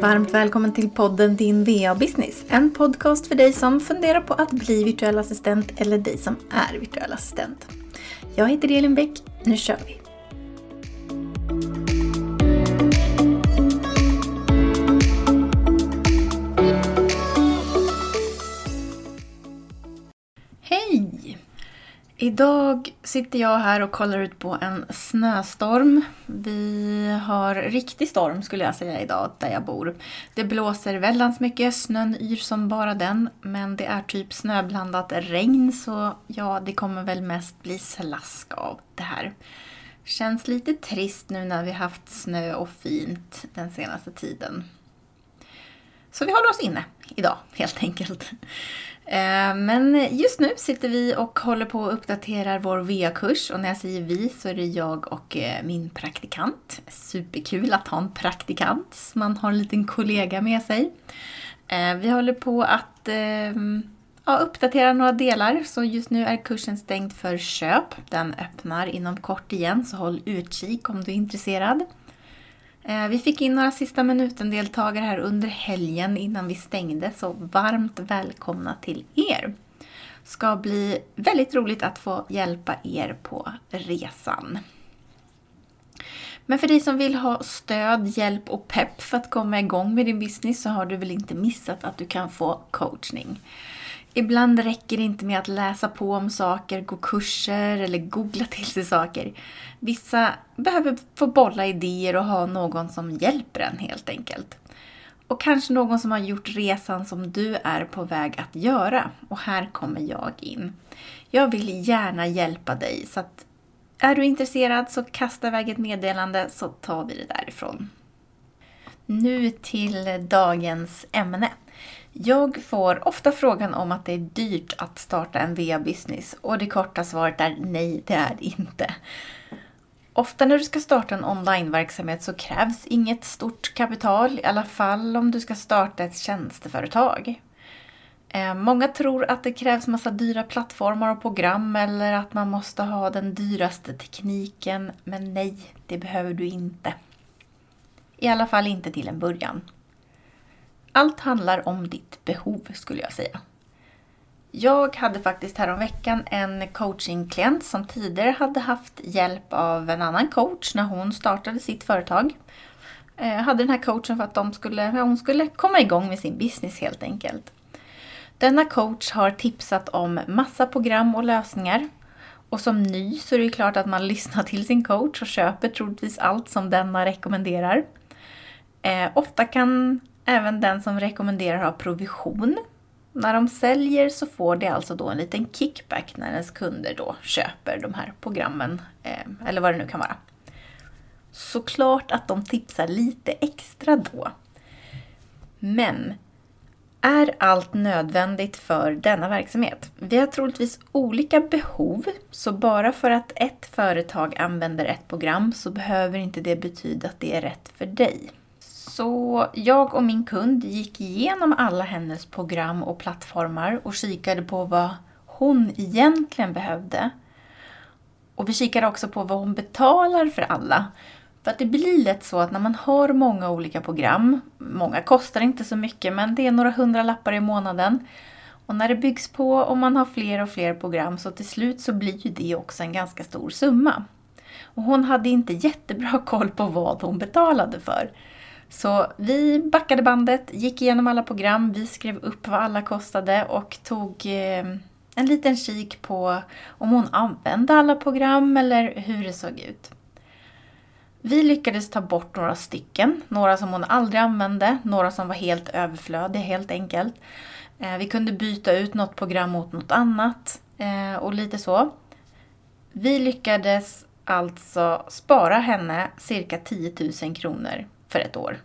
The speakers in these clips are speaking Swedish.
Varmt välkommen till podden Din VA-business. En podcast för dig som funderar på att bli virtuell assistent eller dig som är virtuell assistent. Jag heter Elin Bäck. Nu kör vi! Idag sitter jag här och kollar ut på en snöstorm. Vi har riktig storm skulle jag säga idag där jag bor. Det blåser väldans mycket, snön yr som bara den. Men det är typ snöblandat regn så ja, det kommer väl mest bli slask av det här. Känns lite trist nu när vi haft snö och fint den senaste tiden. Så vi håller oss inne idag helt enkelt. Eh, men just nu sitter vi och håller på att uppdatera vår VA-kurs och när jag säger vi så är det jag och eh, min praktikant. Superkul att ha en praktikant, man har en liten kollega med sig. Eh, vi håller på att ja, uppdatera några delar så just nu är kursen stängd för köp. Den öppnar inom kort igen så håll utkik om du är intresserad. Eh, vi fick in några sista minuten-deltagare här under helgen innan vi stängde, så varmt välkomna till er! Ska bli väldigt roligt att få hjälpa er på resan. Men för dig som vill ha stöd, hjälp och pepp för att komma igång med din business så har du väl inte missat att du kan få coachning. Ibland räcker det inte med att läsa på om saker, gå kurser eller googla till sig saker. Vissa behöver få bolla idéer och ha någon som hjälper en helt enkelt. Och kanske någon som har gjort resan som du är på väg att göra. Och här kommer jag in. Jag vill gärna hjälpa dig så att är du intresserad så kasta iväg ett meddelande så tar vi det därifrån. Nu till dagens ämne. Jag får ofta frågan om att det är dyrt att starta en VA-business och det korta svaret är nej, det är det inte. Ofta när du ska starta en onlineverksamhet så krävs inget stort kapital, i alla fall om du ska starta ett tjänsteföretag. Eh, många tror att det krävs massa dyra plattformar och program eller att man måste ha den dyraste tekniken, men nej, det behöver du inte. I alla fall inte till en början. Allt handlar om ditt behov skulle jag säga. Jag hade faktiskt häromveckan en coachingklient som tidigare hade haft hjälp av en annan coach när hon startade sitt företag. Jag hade den här coachen för att de skulle, hon skulle komma igång med sin business helt enkelt. Denna coach har tipsat om massa program och lösningar. Och som ny så är det klart att man lyssnar till sin coach och köper troligtvis allt som denna rekommenderar. Eh, ofta kan Även den som rekommenderar har provision. När de säljer så får de alltså då en liten kickback när ens kunder då köper de här programmen, eh, eller vad det nu kan vara. Såklart att de tipsar lite extra då. Men är allt nödvändigt för denna verksamhet? Vi har troligtvis olika behov, så bara för att ett företag använder ett program så behöver inte det betyda att det är rätt för dig. Så jag och min kund gick igenom alla hennes program och plattformar och kikade på vad hon egentligen behövde. Och vi kikade också på vad hon betalar för alla. För att det blir lätt så att när man har många olika program, många kostar inte så mycket men det är några hundra lappar i månaden. Och när det byggs på och man har fler och fler program så till slut så blir ju det också en ganska stor summa. Och hon hade inte jättebra koll på vad hon betalade för. Så vi backade bandet, gick igenom alla program, vi skrev upp vad alla kostade och tog eh, en liten kik på om hon använde alla program eller hur det såg ut. Vi lyckades ta bort några stycken, några som hon aldrig använde, några som var helt överflödiga helt enkelt. Eh, vi kunde byta ut något program mot något annat eh, och lite så. Vi lyckades alltså spara henne cirka 10 000 kronor för ett år.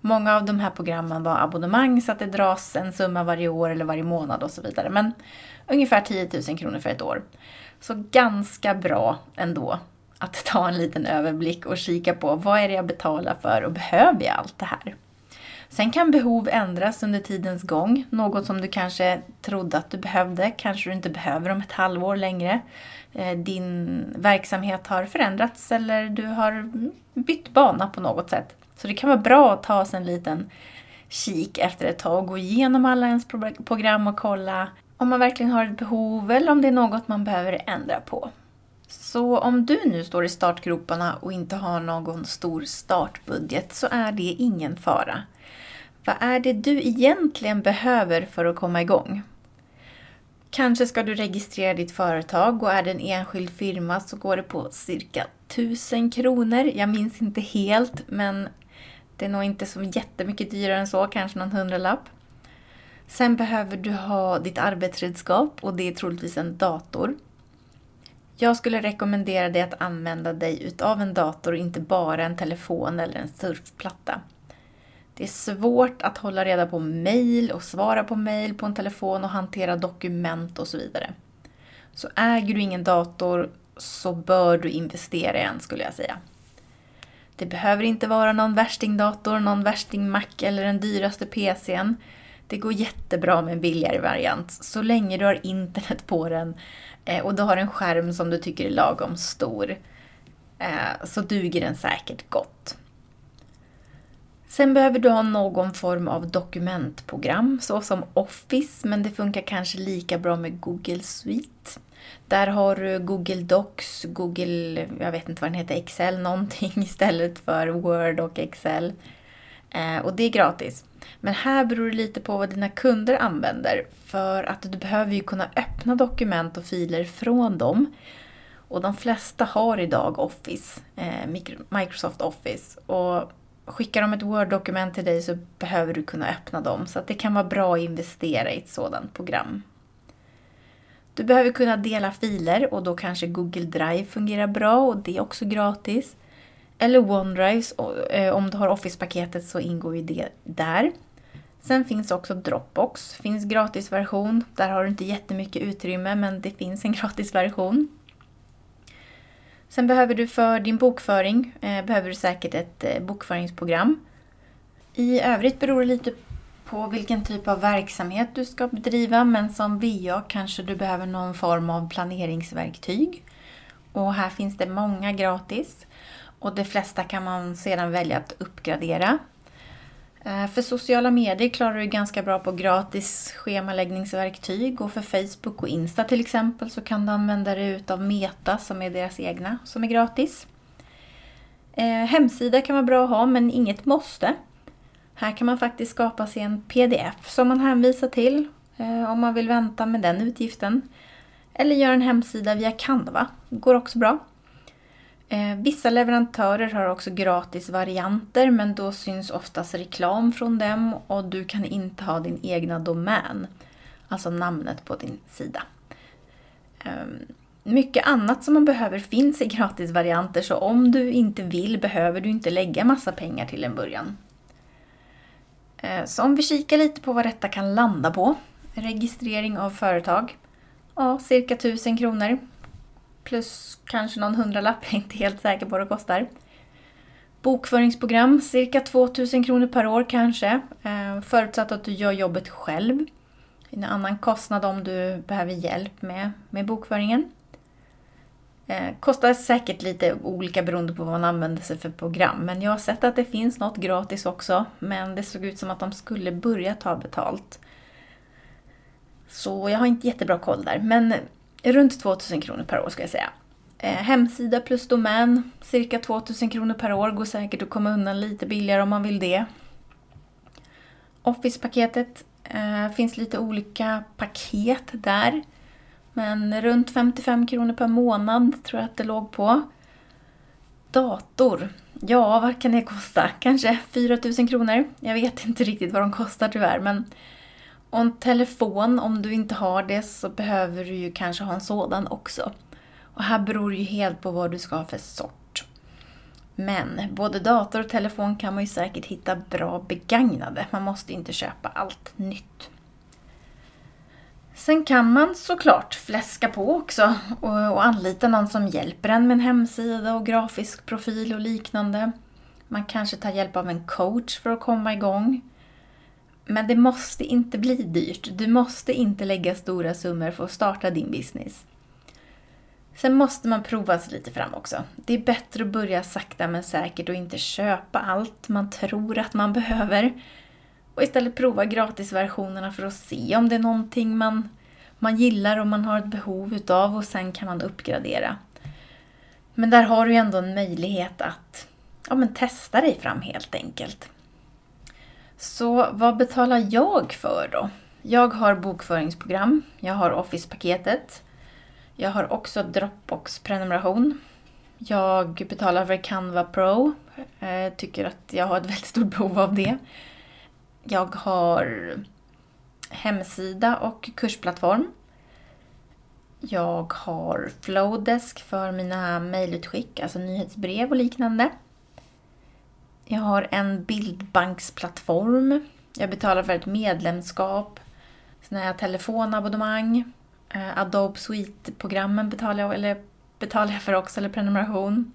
Många av de här programmen var abonnemang så att det dras en summa varje år eller varje månad och så vidare. Men ungefär 10 000 kronor för ett år. Så ganska bra ändå att ta en liten överblick och kika på vad är det jag betalar för och behöver jag allt det här? Sen kan behov ändras under tidens gång. Något som du kanske trodde att du behövde kanske du inte behöver om ett halvår längre. Eh, din verksamhet har förändrats eller du har bytt bana på något sätt. Så det kan vara bra att ta sig en liten kik efter ett tag och gå igenom alla ens program och kolla om man verkligen har ett behov eller om det är något man behöver ändra på. Så om du nu står i startgroparna och inte har någon stor startbudget så är det ingen fara. Vad är det du egentligen behöver för att komma igång? Kanske ska du registrera ditt företag och är det en enskild firma så går det på cirka 1000 kronor. Jag minns inte helt men det är nog inte så jättemycket dyrare än så, kanske någon hundralapp. Sen behöver du ha ditt arbetsredskap och det är troligtvis en dator. Jag skulle rekommendera dig att använda dig utav en dator och inte bara en telefon eller en surfplatta. Det är svårt att hålla reda på mejl och svara på mejl på en telefon och hantera dokument och så vidare. Så äger du ingen dator så bör du investera i en skulle jag säga. Det behöver inte vara någon värstingdator, någon värsting-Mac eller den dyraste PCn. Det går jättebra med en billigare variant så länge du har internet på den eh, och du har en skärm som du tycker är lagom stor. Eh, så duger den säkert gott. Sen behöver du ha någon form av dokumentprogram såsom Office men det funkar kanske lika bra med Google Suite. Där har du Google Docs, Google, jag vet inte vad den heter, Excel någonting istället för Word och Excel. Eh, och det är gratis. Men här beror det lite på vad dina kunder använder. För att du behöver ju kunna öppna dokument och filer från dem. Och de flesta har idag Office, eh, Microsoft Office. Och skickar de ett Word-dokument till dig så behöver du kunna öppna dem. Så att det kan vara bra att investera i ett sådant program. Du behöver kunna dela filer och då kanske Google Drive fungerar bra och det är också gratis. Eller OneDrive, eh, om du har Office-paketet så ingår ju det där. Sen finns också Dropbox, finns gratisversion. Där har du inte jättemycket utrymme men det finns en gratisversion. Sen behöver du för din bokföring eh, behöver du säkert ett eh, bokföringsprogram. I övrigt beror det lite på vilken typ av verksamhet du ska bedriva men som VA kanske du behöver någon form av planeringsverktyg. Och här finns det många gratis och de flesta kan man sedan välja att uppgradera. Eh, för sociala medier klarar du ganska bra på gratis schemaläggningsverktyg och för Facebook och Insta till exempel så kan du använda dig utav Meta som är deras egna som är gratis. Eh, hemsida kan vara bra att ha men inget måste. Här kan man faktiskt skapa sig en pdf som man hänvisar till eh, om man vill vänta med den utgiften. Eller göra en hemsida via Canva, går också bra. Eh, vissa leverantörer har också gratis varianter men då syns oftast reklam från dem och du kan inte ha din egna domän, alltså namnet på din sida. Ehm, mycket annat som man behöver finns i gratisvarianter så om du inte vill behöver du inte lägga massa pengar till en början. Eh, så om vi kikar lite på vad detta kan landa på. Registrering av företag. Ja, cirka 1000 kronor. Plus kanske någon hundralapp, jag är inte helt säker på vad det kostar. Bokföringsprogram, cirka 2000 kronor per år kanske. Eh, förutsatt att du gör jobbet själv. En annan kostnad om du behöver hjälp med, med bokföringen. Eh, kostar säkert lite olika beroende på vad man använder sig för program. Men jag har sett att det finns något gratis också. Men det såg ut som att de skulle börja ta betalt. Så jag har inte jättebra koll där. Men runt 2000 kronor per år ska jag säga. Eh, hemsida plus domän, cirka 2000 kronor per år. Går säkert att komma undan lite billigare om man vill det. Office-paketet eh, finns lite olika paket där. Men runt 55 kronor per månad tror jag att det låg på. Dator. Ja, vad kan det kosta? Kanske 4 000 kronor? Jag vet inte riktigt vad de kostar tyvärr. Men och en telefon, om du inte har det så behöver du ju kanske ha en sådan också. Och här beror det ju helt på vad du ska ha för sort. Men både dator och telefon kan man ju säkert hitta bra begagnade. Man måste inte köpa allt nytt. Sen kan man såklart fläska på också och, anlita någon som hjälper en med en hemsida och grafisk profil och liknande. Man kanske tar hjälp av en coach för att komma igång. Men det måste inte bli dyrt. Du måste inte lägga stora summor för att starta din business. Sen måste man prova sig lite fram också. Det är bättre att börja sakta men säkert och inte köpa allt man tror att man behöver. Och istället prova gratisversionerna för att se om det är någonting man, man gillar och man har ett behov utav och sen kan man uppgradera. Men där har du ju ändå en möjlighet att ja, men testa dig fram helt enkelt. Så vad betalar jag för då? Jag har bokföringsprogram, jag har Office-paketet, jag har också Dropbox-prenumeration. Jag betalar för Canva Pro, jag tycker att jag har ett väldigt stort behov av det. Jag har hemsida och kursplattform. Jag har Flowdesk för mina mejlutskick, alltså nyhetsbrev och liknande. Jag har en bildbanksplattform. Jag betalar för ett medlemskap. Sen har jag telefonabonnemang. Eh, Adobe Suite-programmen betalar jag, eller betalar jag för också, eller prenumeration.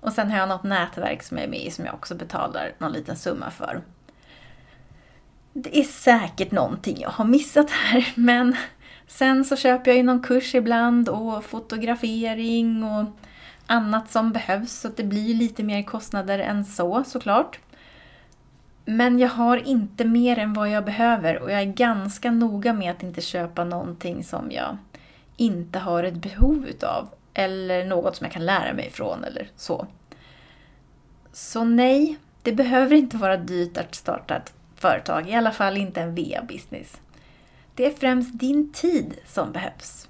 Och sen har jag något nätverk som jag är med i som jag också betalar någon liten summa för. Det är säkert någonting jag har missat här, men sen så köper jag ju någon kurs ibland och fotografering och annat som behövs så det blir lite mer kostnader än så såklart. Men jag har inte mer än vad jag behöver och jag är ganska noga med att inte köpa någonting som jag inte har ett behov utav. Eller något som jag kan lära mig ifrån eller så. Så nej, det behöver inte vara dyrt att starta ett företag, i alla fall inte en VA-business. Det är främst din tid som behövs.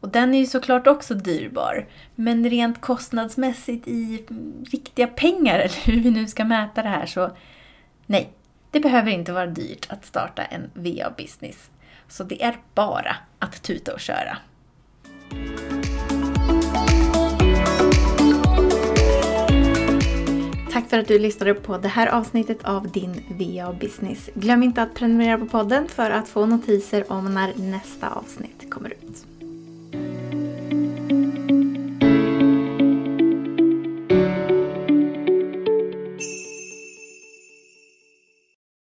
Och den är ju såklart också dyrbar. Men rent kostnadsmässigt i riktiga pengar, eller hur vi nu ska mäta det här, så nej, det behöver inte vara dyrt att starta en VA-business. Så det är bara att tuta och köra. Tack för att du lyssnade på det här avsnittet av din VA Business. Glöm inte att prenumerera på podden för att få notiser om när nästa avsnitt kommer ut.